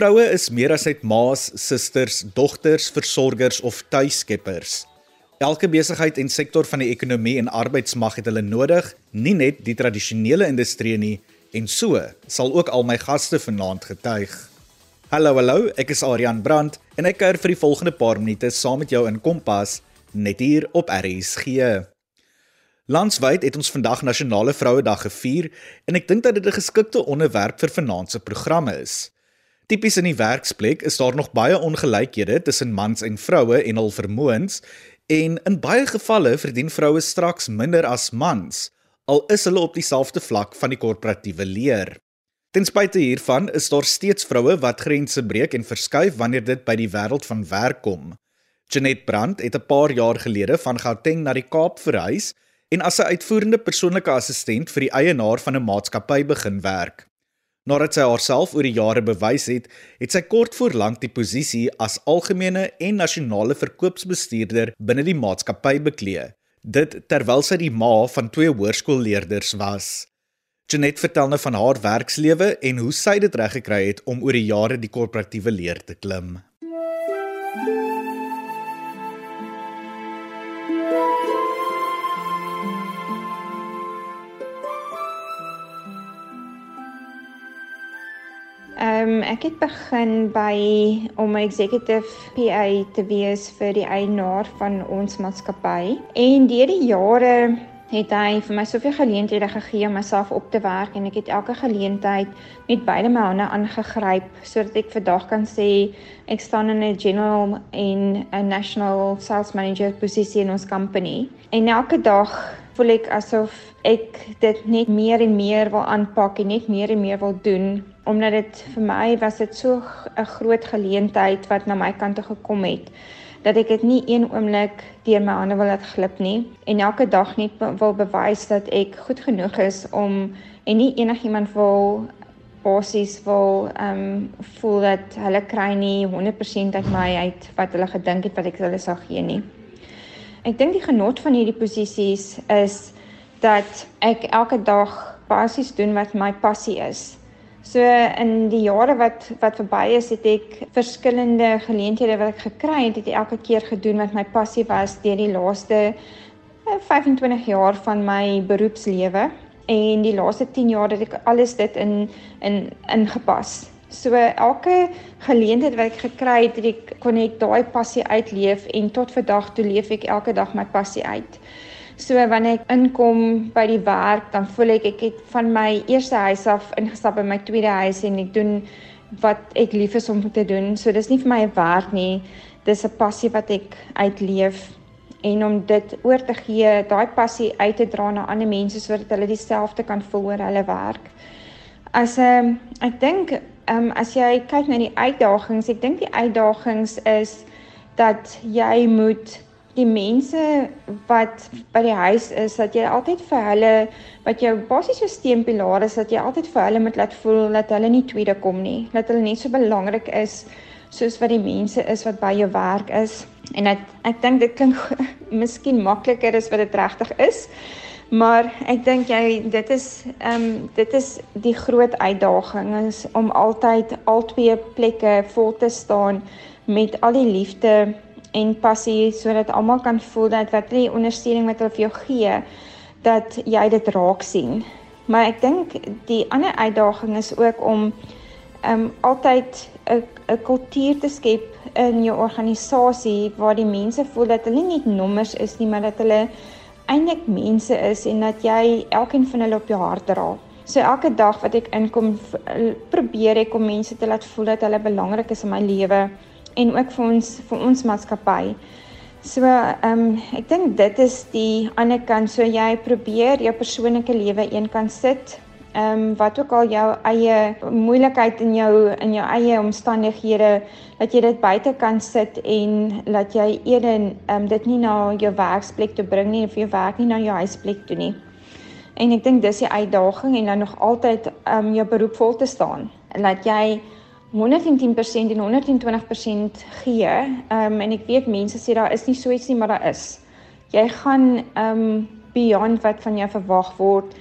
Vroue is meer as net ma's, susters, dogters, versorgers of tuiskeppers. Elke besigheid en sektor van die ekonomie en arbeidsmag het hulle nodig, nie net die tradisionele industrie nie, en so sal ook al my gaste vanaand getuig. Hallo hallo, ek is Adrian Brandt en ek kuier vir die volgende paar minute saam met jou in Kompas net hier op RSG. Landwyd het ons vandag Nasionale Vrouedag gevier en ek dink dat dit 'n geskikte onderwerp vir vanaand se programme is. Tipies in die werksplek is daar nog baie ongelykhede tussen mans en vroue en hul vermoëns en in baie gevalle verdien vroue straks minder as mans al is hulle op dieselfde vlak van die korporatiewe leer. Ten spyte hiervan is daar steeds vroue wat grense breek en verskuif wanneer dit by die wêreld van werk kom. Janet Brandt het 'n paar jaar gelede van Gauteng na die Kaap verhuis en as 'n uitvoerende persoonlike assistent vir die eienaar van 'n maatskappy begin werk. Nadat sy haarself oor die jare bewys het, het sy kort voor lank die posisie as algemene en nasionale verkoopsbestuurder binne die maatskappy beklee. Dit terwyl sy die ma van twee hoërskoolleerders was. Janet vertel nou van haar werkslewe en hoe sy dit reg gekry het om oor die jare die korporatiewe leer te klim. Ehm um, ek het begin by om 'n executive PA te wees vir die eienaar van ons maatskappy. En deur die jare het hy vir my soveel geleenthede gegee om myself op te werk en ek het elke geleentheid met beide my hande aangegryp sodat ek vandag kan sê ek staan in 'n general en 'n national sales manager posisie in ons company. En elke dag voel ek asof ek dit net meer en meer wil aanpak en net meer en meer wil doen omdat dit vir my was dit so 'n groot geleentheid wat na my kant toe gekom het dat ek dit nie een oomblik deur my hande wil laat glip nie en elke dag net wil bewys dat ek goed genoeg is om en nie enigiemand wil basies wil ehm um, voel dat hulle kry nie 100% uit my uit wat hulle gedink het wat ek hulle sou gee nie. Ek dink die genot van hierdie posisies is dat ek elke dag basies doen wat my passie is. So in die jare wat wat verby is, het ek verskillende geleenthede wat ek gekry het, het ek elke keer gedoen wat my passie was deur die laaste 25 eh, jaar van my beroepslewe en die laaste 10 jaar het ek alles dit in in ingepas. So elke geleentheid wat ek gekry het, het ek kon ek daai passie uitleef en tot vandag toe leef ek elke dag my passie uit. So wanneer ek inkom by die werk, dan voel ek ek het van my eerste huis af ingestap in my tweede huis en ek doen wat ek lief is om te doen. So dis nie vir my 'n werk nie. Dis 'n passie wat ek uitleef en om dit oor te gee, daai passie uit te dra na ander mense sodat hulle dieselfde kan voel oor hulle werk. As 'n um, ehm, ek dink Ehm um, as jy kyk na die uitdagings, ek dink die uitdagings is dat jy moet die mense wat by die huis is, dat jy altyd vir hulle wat jou basiese steunpilaar is, dat jy altyd vir hulle moet laat voel dat hulle nie tweede kom nie, dat hulle net so belangrik is soos wat die mense is wat by jou werk is. En dat ek dink dit klink miskien makliker as wat dit regtig is. Maar ek dink jy dit is ehm um, dit is die groot uitdaging is om altyd al twee plekke vol te staan met al die liefde en passie sodat almal kan voel dat wat die ondersteuning wat hulle vir jou gee dat jy dit raak sien. Maar ek dink die ander uitdaging is ook om um, altyd 'n 'n kultuur te skep in jou organisasie waar die mense voel dat hulle nie net nommers is nie, maar dat hulle eintlik mense is en dat jy elkeen van hulle op jou hart dra. So elke dag wat ek inkom, probeer ek om mense te laat voel dat hulle belangrik is in my lewe en ook vir ons vir ons maatskappy. So ehm um, ek dink dit is die ander kant. So jy probeer jou persoonlike lewe een kant sit ehm um, wat ook al jou eie moeilikheid in jou in jou eie omstandighede dat jy dit buite kan sit en dat jy eerder ehm um, dit nie na jou werksplek toe bring nie of jou werk nie na jou huisplek toe nie. En ek dink dis die uitdaging en dan nog altyd ehm um, jou beroep vol te staan dat jy 110% en 120% gee. Ehm um, en ek weet mense sê daar is nie so iets nie, maar daar is. Jy gaan ehm um, beyond wat van jou verwag word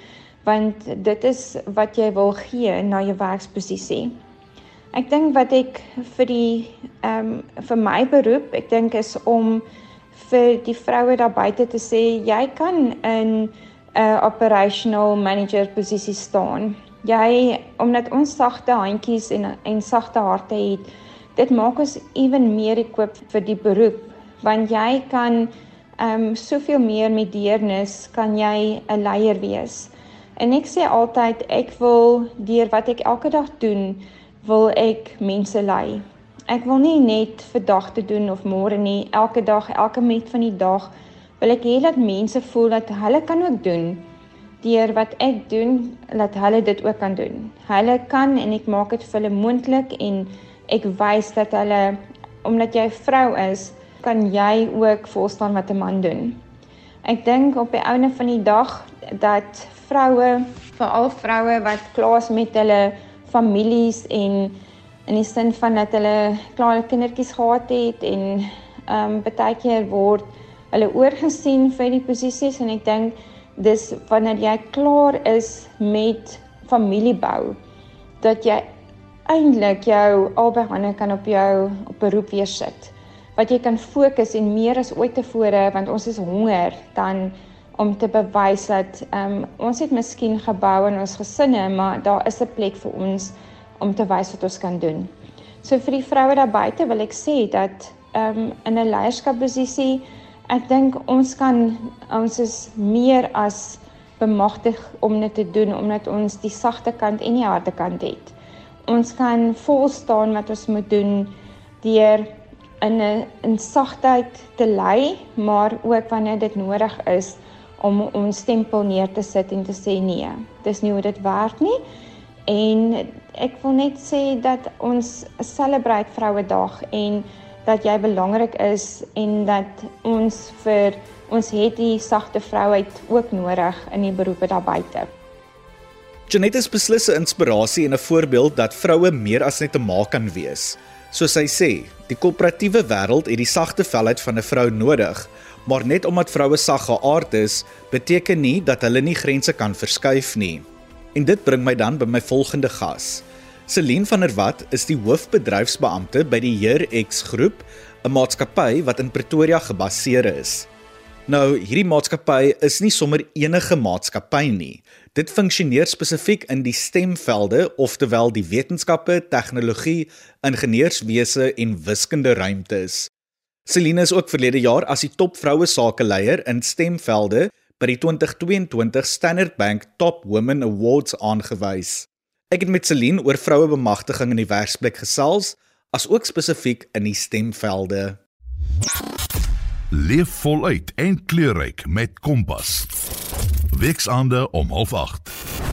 want dit is wat jy wil gee na jou werksposisie. Ek dink wat ek vir die ehm um, vir my beroep, ek dink is om vir die vroue daar buite te sê jy kan in 'n uh, operational manager posisie staan. Jy omdat ons sagte handjies en en sagte harte het, dit maak ons ewen meer equip vir die beroep want jy kan ehm um, soveel meer met deernis kan jy 'n leier wees. En ek sê altyd ek wil deur wat ek elke dag doen, wil ek mense lei. Ek wil nie net vir dag te doen of môre nie, elke dag, elke minuut van die dag wil ek hê dat mense voel dat hulle kan ook doen deur wat ek doen, dat hulle dit ook kan doen. Hulle kan en ek maak dit vir hulle moontlik en ek wys dat hulle omdat jy 'n vrou is, kan jy ook volstaan wat 'n man doen. Ek dink op die einde van die dag dat vroue, veral vroue wat klaar is met hulle families en in die sin van dat hulle klaar kindertjies gehad het en ehm um, baie keer word hulle oorgesien vir die posisies en ek dink dis wanneer jy klaar is met familiebou dat jy eintlik jou albei hande kan op jou op beroep weer sit wat jy kan fokus en meer as ooit tevore want ons is honger dan om te bewys dat um, ons het miskien gebou in ons gesinne maar daar is 'n plek vir ons om te wys wat ons kan doen. So vir die vroue daar buite wil ek sê dat um, in 'n leierskapposisie ek dink ons kan ons is meer as bemagtig om dit te doen omdat ons die sagte kant en die harde kant het. Ons kan vol staan wat ons moet doen deur in 'n in sagtheid te lei, maar ook wanneer dit nodig is om ons stempel neer te sit en te sê nee, dis nie hoe dit werk nie. En ek wil net sê dat ons celebrate Vrouedag en dat jy belangrik is en dat ons vir ons het die sagte vrouheid ook nodig in die beroepe daar buite. Janet is beslis 'n inspirasie en 'n voorbeeld dat vroue meer as net 'n ma kan wees. Soos sy sê, die koöperatiewe wêreld het die sagte velheid van 'n vrou nodig, maar net omdat vroue sag geaard is, beteken nie dat hulle nie grense kan verskuif nie. En dit bring my dan by my volgende gas. Celine van der Walt is die hoofbedryfsbeampte by die Heer X Groep, 'n maatskappy wat in Pretoria gebaseer is. Nou, hierdie maatskappy is nie sommer enige maatskappy nie. Dit funksioneer spesifiek in die stemvelde, oftewel die wetenskappe, tegnologie, ingenieurswese en wiskunde ruimtes. Celine is ook verlede jaar as die top vroue sakeleier in stemvelde by die 2022 Standard Bank Top Women Awards aangewys. Ek het met Celine oor vroue bemagtiging in die werksplek gesels, asook spesifiek in die stemvelde. Leef voluit en kleurryk met Kompas. Weksaande om 08:30.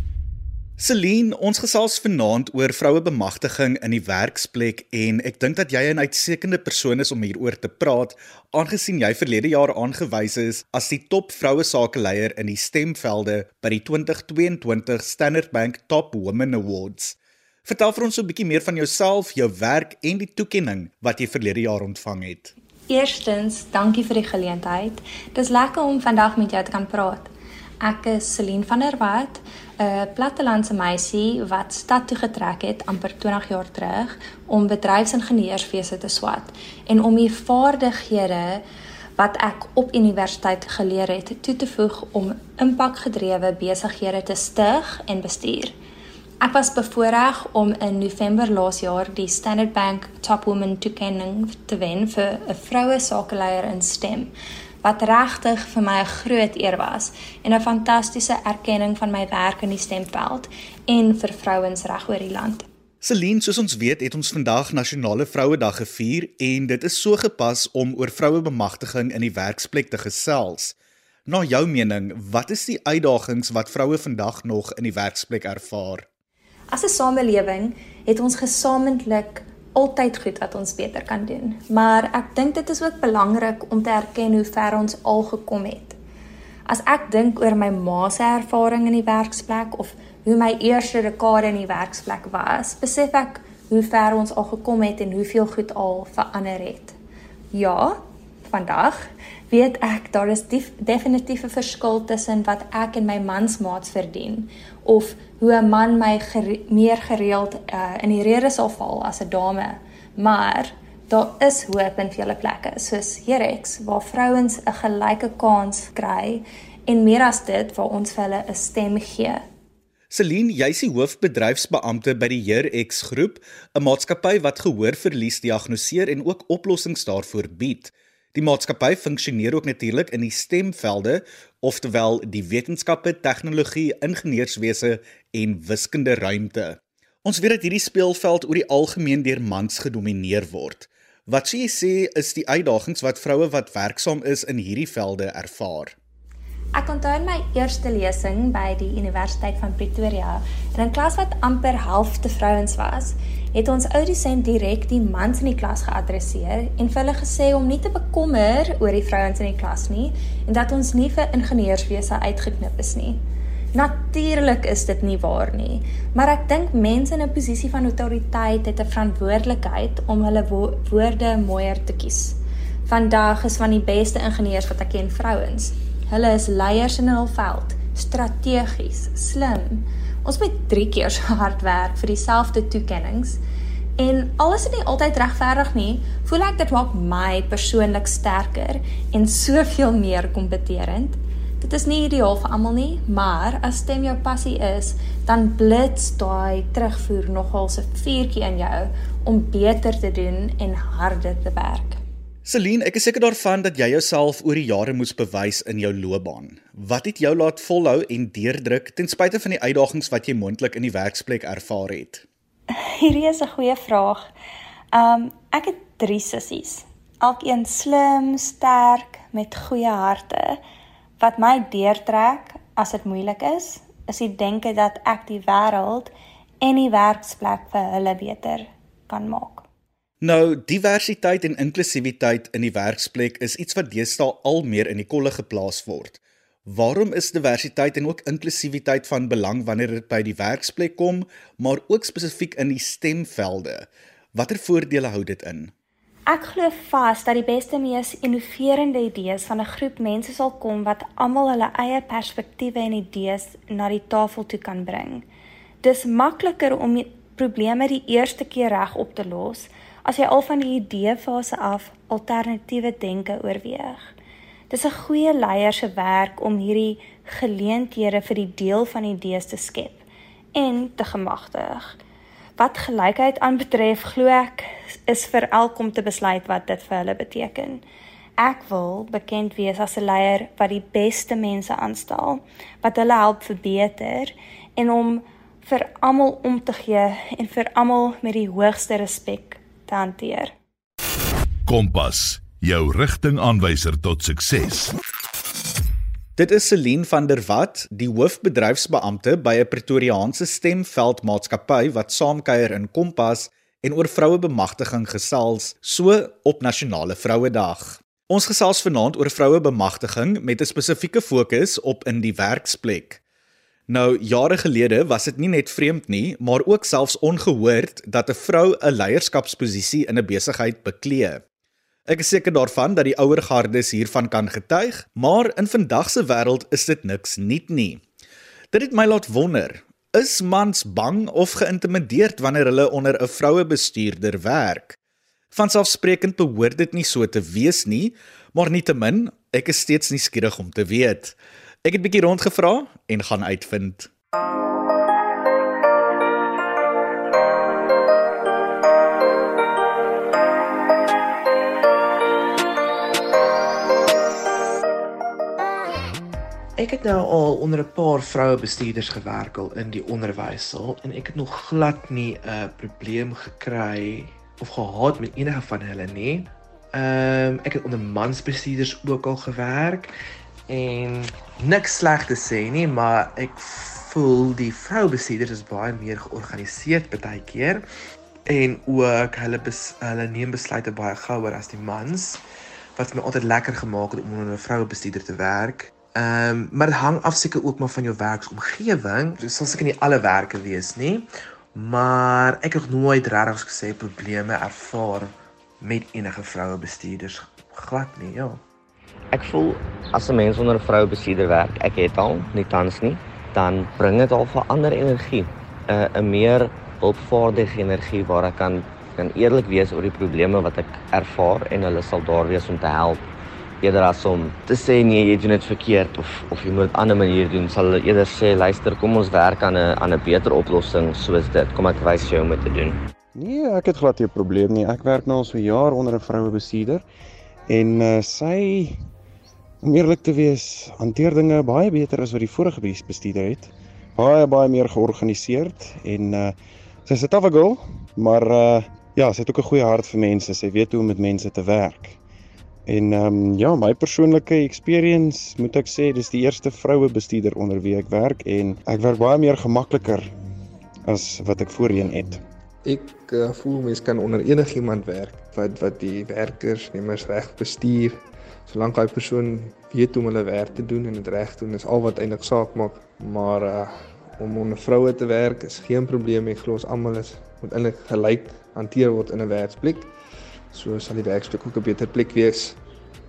Celine, ons gesels vanaand oor vroue bemagtiging in die werksplek en ek dink dat jy 'n uitstekende persoon is om hieroor te praat, aangesien jy verlede jaar aangewys is as die top vroue sakeleier in die stemvelde by die 2022 Standard Bank Top Women Awards. Vertel vir ons 'n bietjie meer van jouself, jou werk en die toekenning wat jy verlede jaar ontvang het. Eerstens, dankie vir die geleentheid. Dis lekker om vandag met jou te kan praat. Ek is Celine van der Walt, 'n plattelandse meisie wat stad toe getrek het amper 20 jaar terug om bedryfsingenieurswese te swat en om die vaardighede wat ek op universiteit geleer het toe te voeg om impakgedrewe besighede te stig en bestuur. Ek was bevoorreg om in November laas jaar die Standard Bank Top Woman toekenning te wen vir 'n vroue sakeleier in STEM wat regtig vir my 'n groot eer was en 'n fantastiese erkenning van my werk in die stemveld en vir vrouens reg oor die land. Celine, soos ons weet, het ons vandag Nasionale Vrouedag gevier en dit is so gepas om oor vroue bemagtiging in die werksplek te gesels. Na jou mening, wat is die uitdagings wat vroue vandag nog in die werksplek ervaar? As 'n samelewing het ons gesamentlik altyd goed wat ons beter kan doen. Maar ek dink dit is ook belangrik om te erken hoe ver ons al gekom het. As ek dink oor my ma se ervaring in die werksplek of hoe my eerste dekade in die werksplek was, besef ek hoe ver ons al gekom het en hoeveel goed al verander het. Ja, vandag weet ek daar is definitief 'n verskil tussen wat ek en my mansmaats verdien of hoe 'n man my gere meer gereeld uh, in die rede sal val as 'n dame. Maar daar is hoop in vele plekke soos Herex waar vrouens 'n gelyke kans kry en meer as dit waar ons vir hulle 'n stem gee. Celine, jy's die hoofbedryfsbeampte by die Herex groep, 'n maatskappy wat gehoorverlies diagnoseer en ook oplossings daarvoor bied. Die maatskappy funksioneer ook natuurlik in die stemvelde, oftewel die wetenskappe, tegnologie, ingenieurswese en wiskunde ruimte. Ons weet dat hierdie speelveld oor die algemeen deur mans gedomeineer word. Wat sê jy sê is die uitdagings wat vroue wat werksaam is in hierdie velde ervaar? Ek onthou my eerste lesing by die Universiteit van Pretoria, in 'n klas wat amper helfte vrouens was, het ons ou dosent direk die mans in die klas geadresseer en vir hulle gesê om nie te bekommer oor die vrouens in die klas nie en dat ons nie vir ingenieurswese uitgeknip is nie. Natuurlik is dit nie waar nie, maar ek dink mense in 'n posisie van autoriteit het 'n verantwoordelikheid om hulle wo woorde mooier te kies. Vandag is van die beste ingenieurs wat ek ken vrouens. Hulle is leiers in hul veld, strategies, slim, Ons moet 3 keer so hard werk vir dieselfde toekenninge. En alles is nie altyd regverdig nie. Voel ek dit maak my persoonlik sterker en soveel meer kompeterend. Dit is nie ideaal vir almal nie, maar as stem jou passie is, dan blits daai terugvoer nogal se vuurtjie in jou om beter te doen en harder te werk. Celine, ek is seker daarvan dat jy jouself oor die jare moes bewys in jou loopbaan. Wat het jou laat volhou en deurdruk ten spyte van die uitdagings wat jy moontlik in die werksplek ervaar het? Hierdie is 'n goeie vraag. Um ek het drie sissies. Elkeen slim, sterk, met goeie harte. Wat my deurtrek as dit moeilik is, is die denke dat ek die wêreld en die werksplek vir hulle beter kan maak. Nou, diversiteit en inklusiwiteit in die werksplek is iets wat deesdae al meer in die kolle geplaas word. Waarom is diversiteit en ook inklusiwiteit van belang wanneer dit by die werksplek kom, maar ook spesifiek in die stemvelde? Watter voordele hou dit in? Ek glo vas dat die beste mees innoverende idees van 'n groep mense sal kom wat almal hulle eie perspektiewe en idees na die tafel toe kan bring. Dis makliker om probleme die eerste keer reg op te los as jy al van die ideefase af alternatiewe denke oorweeg. Dis 'n goeie leier se werk om hierdie geleenthede vir die deel van idees te skep en te gemagtig. Wat gelykheid aanbetref, glo ek is vir elkom te besluit wat dit vir hulle beteken. Ek wil bekend wees as 'n leier wat die beste mense aanstel, wat hulle help verbeter en om vir almal om te gee en vir almal met die hoogste respek te hanteer. Kompas, jou rigtingaanwyser tot sukses. Dit is Celine van der Walt, die hoofbedryfsbeampte by 'n Pretoriaanse stemveldmaatskappy wat saamkuier in Kompas en oor vrouebemagtiging gesels so op nasionale vrouedag. Ons gesels vanaand oor vrouebemagtiging met 'n spesifieke fokus op in die werksplek. Nou jare gelede was dit nie net vreemd nie, maar ook selfs ongehoord dat 'n vrou 'n leierskapsposisie in 'n besigheid beklee. Ek is seker daarvan dat die ouer gardes hiervan kan getuig, maar in vandag se wêreld is dit niks nuut nie. Dit het my laat wonder, is mans bang of geïntimideerd wanneer hulle onder 'n vroue bestuurder werk? Vanselfsprekend behoort dit nie so te wees nie, maar nietemin, ek is steeds nuuskierig om te weet. Ek het 'n bietjie rondgevra en gaan uitvind. Ek het nou al onder 'n paar vroue bestuurders gewerk in die onderwysel en ek het nog glad nie 'n probleem gekry of gehad met enige van hulle nie. Ehm um, ek het onder mansbestuurders ook al gewerk en niks sleg te sê nie, maar ek voel die vroubestuurders is baie meer georganiseerd baie keer en ook hulle bes, hulle neem besluite baie gouer as die mans wat my altyd lekker gemaak het om onder 'n vroubestuurder te werk. Ehm um, maar dit hang af seker ook maar van jou werksomgewing. Dit sal seker nie alle werke wees nie, maar ek het nooit regtig gesê probleme ervaar met enige vroubestuurders glad nie, ja. Ek voel as 'n mens onder 'n vroue besieder werk, ek het al nie tans nie, dan bring dit al 'n ander energie, 'n uh, 'n meer hulpvaardige energie waar ek kan kan eerlik wees oor die probleme wat ek ervaar en hulle sal daar wees om te help. Eerder as om te sê nee jy doen dit verkeerd of of jy moet 'n ander manier doen sal hulle eerder sê luister kom ons werk aan 'n aan 'n beter oplossing soos dit. Kom ek wys jou hoe om te doen. Nee, ek het glad nie 'n probleem nie. Ek werk nou al so jaar onder 'n vroue bestuurder en uh, sy om eerlik te wees, hanteer dinge baie beter as wat die vorige bestuurder het. Baie baie meer georganiseerd en uh sy's 'n tawwe girl, maar uh ja, sy het ook 'n goeie hart vir mense. Sy weet hoe om met mense te werk. En ehm um, ja, my persoonlike experience, moet ek sê, dis die eerste vroue bestuurder onder wie ek werk en ek werk baie meer gemakliker as wat ek voorheen het. Ek uh, voel mens kan onder enigiemand werk wat wat die werkers nemers reg bestuur. Solank daai persoon weet hoe om hulle werk te doen en dit reg doen, is al wat eintlik saak maak. Maar uh om onder vroue te werk is geen probleem. Ek glo ons almal is moet eintlik gelyk hanteer word in 'n werksplek. So sal die werksplek ook 'n beter plek wees.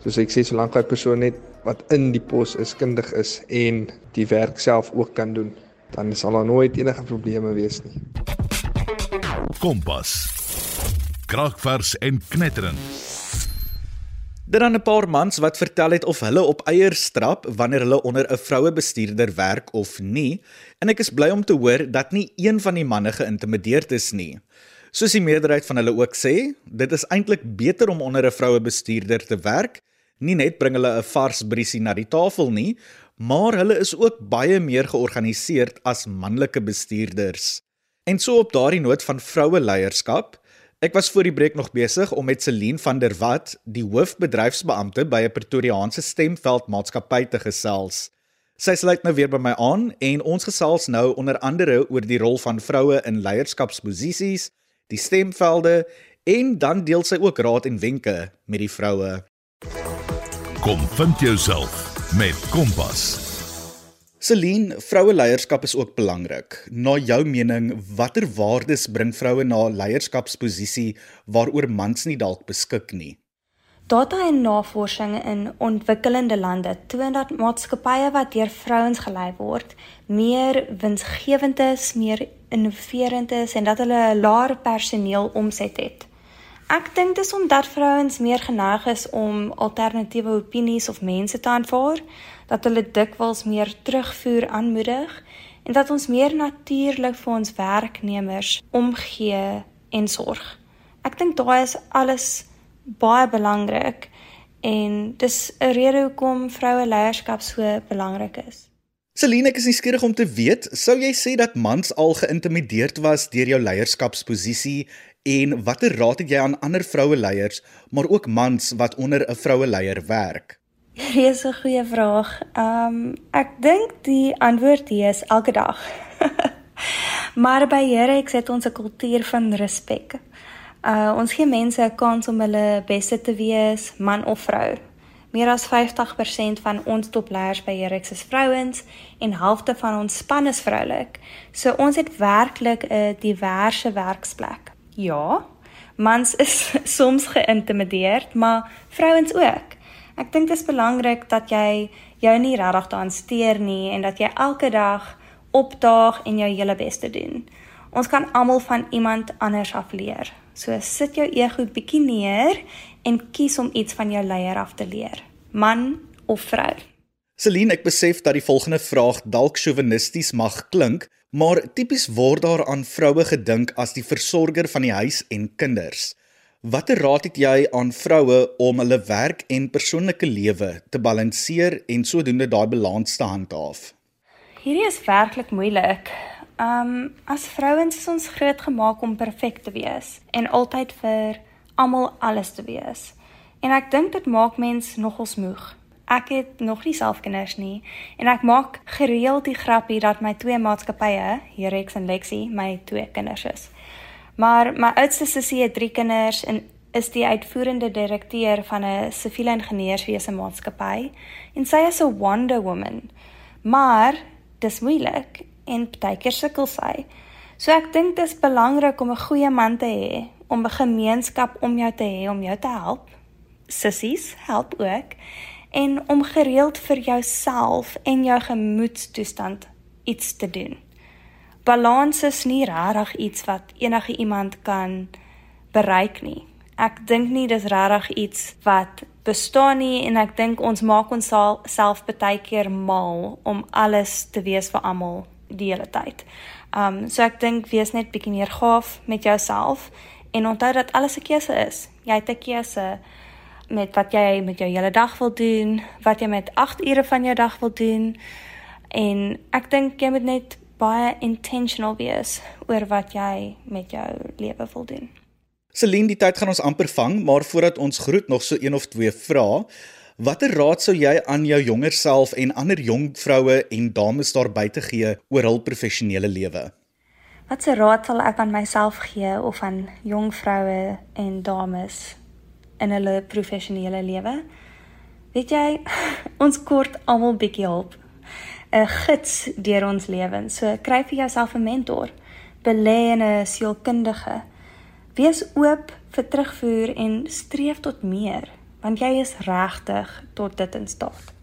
Soos ek sê, solank daai persoon net wat in die pos is, kundig is en die werk self ook kan doen, dan sal daar nooit enige probleme wees nie. Kompas. Kragvers en knetterend. Daar dan 'n paar mans wat vertel het of hulle op eiers strap wanneer hulle onder 'n vroue bestuurder werk of nie, en ek is bly om te hoor dat nie een van die manne geïntimideerd is nie. Soos die meerderheid van hulle ook sê, dit is eintlik beter om onder 'n vroue bestuurder te werk. Nie net bring hulle 'n vars briesie na die tafel nie, maar hulle is ook baie meer georganiseerd as manlike bestuurders. En so op daardie noot van vroue leierskap, ek was voor die breek nog besig om met Celine van der Walt, die hoofbedryfsbeampte by 'n Pretoriaanse stemveld maatskappy te gesels. Sy sluit nou weer by my aan en ons gesels nou onder andere oor die rol van vroue in leierskapsposisies, die stemvelde en dan deel sy ook raad en wenke met die vroue. Kom vind jouself met Kompas. Celine, vroue leierskap is ook belangrik. Na jou mening, watter waardes bring vroue na leierskapsposisie waaroor mans nie dalk beskik nie? Data en navorsing in ontwikkelende lande toon dat maatskappye wat deur vrouens gelei word, meer winsgewend is, meer innoverend is en dat hulle 'n laer personeel omset het. Ek dink dis omdat vrouens meer geneig is om alternatiewe opinies of mense te aanvaar, dat hulle dikwels meer terugvoer aanmoedig en dat ons meer natuurlik vir ons werknemers omgee en sorg. Ek dink daai is alles baie belangrik en dis 'n rede hoekom vroue leierskap so belangrik is. Celine, ek is nuuskierig om te weet, sou jy sê dat mans al geïntimideerd was deur jou leierskapsposisie en watter raad het jy aan ander vroue leiers, maar ook mans wat onder 'n vroue leier werk? Hierdie is 'n goeie vraag. Um ek dink die antwoord hier is elke dag. maar by Here ek sit ons 'n kultuur van respek. Uh ons gee mense 'n kans om hulle beste te wees, man of vrou. Meer as 50% van ons topleiers by Herex is vrouens en halfte van ons span is vroulik. So ons het werklik 'n diverse werksplek. Ja, mans is soms geïntimideerd, maar vrouens ook. Ek dink dit is belangrik dat jy jou nie regtig daan steur nie en dat jy elke dag opdaag en jou hele bes te doen. Ons kan almal van iemand anders af leer. So sit jou ego bietjie neer en kies om iets van jou leier af te leer. Man of vrou. Celine, ek besef dat die volgende vraag dalk chauvinisties mag klink, maar tipies word daar aan vroue gedink as die versorger van die huis en kinders. Watter raad het jy aan vroue om hulle werk en persoonlike lewe te balanseer en sodoende daai balans te handhaaf? Hierdie is werklik moeilik. Um as vrouens is ons groot gemaak om perfek te wees en altyd vir almal alles te wees. En ek dink dit maak mens nogals moeg. Ek het nog nie self kinders nie en ek maak gereeld die grappie dat my twee maatskappye, Herex en Lexi, my twee kinders is. Maar my oudste sussie het 3 kinders en is die uitvoerende direkteur van 'n siviele ingenieurswese maatskappy en sy is 'n wonder woman. Maar dis moeilik en partykeer sukkel sy. So ek dink dit is belangrik om 'n goeie man te hê, om 'n gemeenskap om jou te hê om jou te help. Sissies help ook. en om gereeld vir jouself en jou gemoedstoestand iets te doen. Balans is nie regtig iets wat enige iemand kan bereik nie. Ek dink nie dis regtig iets wat bestaan nie en ek dink ons maak ons self baie keer mal om alles te wees vir almal die hele tyd. Um so ek dink wees net bietjie meer gaaf met jouself en onthou dat alles 'n keuse is. Jy het 'n keuse met wat jy met jou hele dag wil doen, wat jy met 8 ure van jou dag wil doen. En ek dink jy moet net baie intentional wees oor wat jy met jou lewe wil doen. Celine, die tyd gaan ons amper vang, maar voordat ons groet nog so een of twee vrae. Watter raad sou jy aan jou jonger self en ander jong vroue en dames daar buite gee oor hul professionele lewe? Watse raad sal ek aan myself gee of aan jong vroue en dames in hulle professionele lewe? Weet jy, ons kort almal bietjie hulp 'n gids deur ons lewens. So kry vir jouself 'n mentor, belê in 'n sielkundige. Wees oop vir terugvoer en streef tot meer, want jy is regtig tot dit in staat.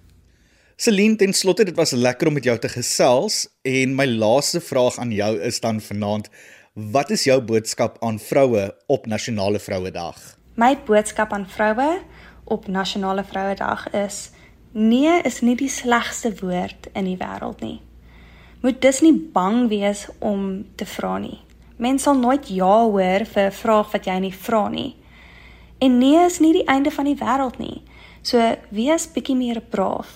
Celine, ten slotte, dit was lekker om met jou te gesels en my laaste vraag aan jou is dan vanaand, wat is jou boodskap aan vroue op Nasionale Vrouedag? My boodskap aan vroue op Nasionale Vrouedag is Nee is nie die slegste woord in die wêreld nie. Moet dus nie bang wees om te vra nie. Mense sal nooit ja hoor vir 'n vraag wat jy nie vra nie. En nee is nie die einde van die wêreld nie. So wees bietjie meer braaf.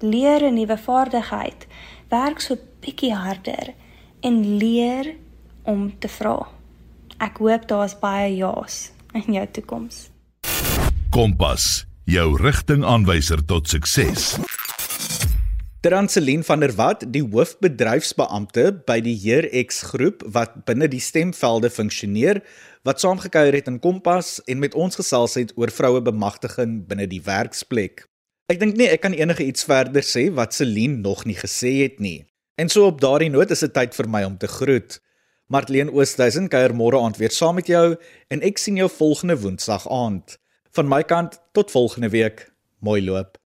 Leer 'n nuwe vaardigheid. Werk so bietjie harder en leer om te vra. Ek hoop daar's baie ja's in jou toekoms. Kompas jou rigtingaanwyser tot sukses. Transelien van der Walt, die hoofbedryfsbeampte by die Heer X groep wat binne die stemvelde funksioneer, wat saamgekuier het in Kompas en met ons gesels het oor vroue bemagtiging binne die werksplek. Ek dink nie ek kan enige iets verder sê wat Celine nog nie gesê het nie. En so op daardie noot is dit tyd vir my om te groet. Martleen Oosthuizen kuier môre aand weer saam met jou en ek sien jou volgende Woensdag aand. Van my kant tot volgende week. Mooi loop.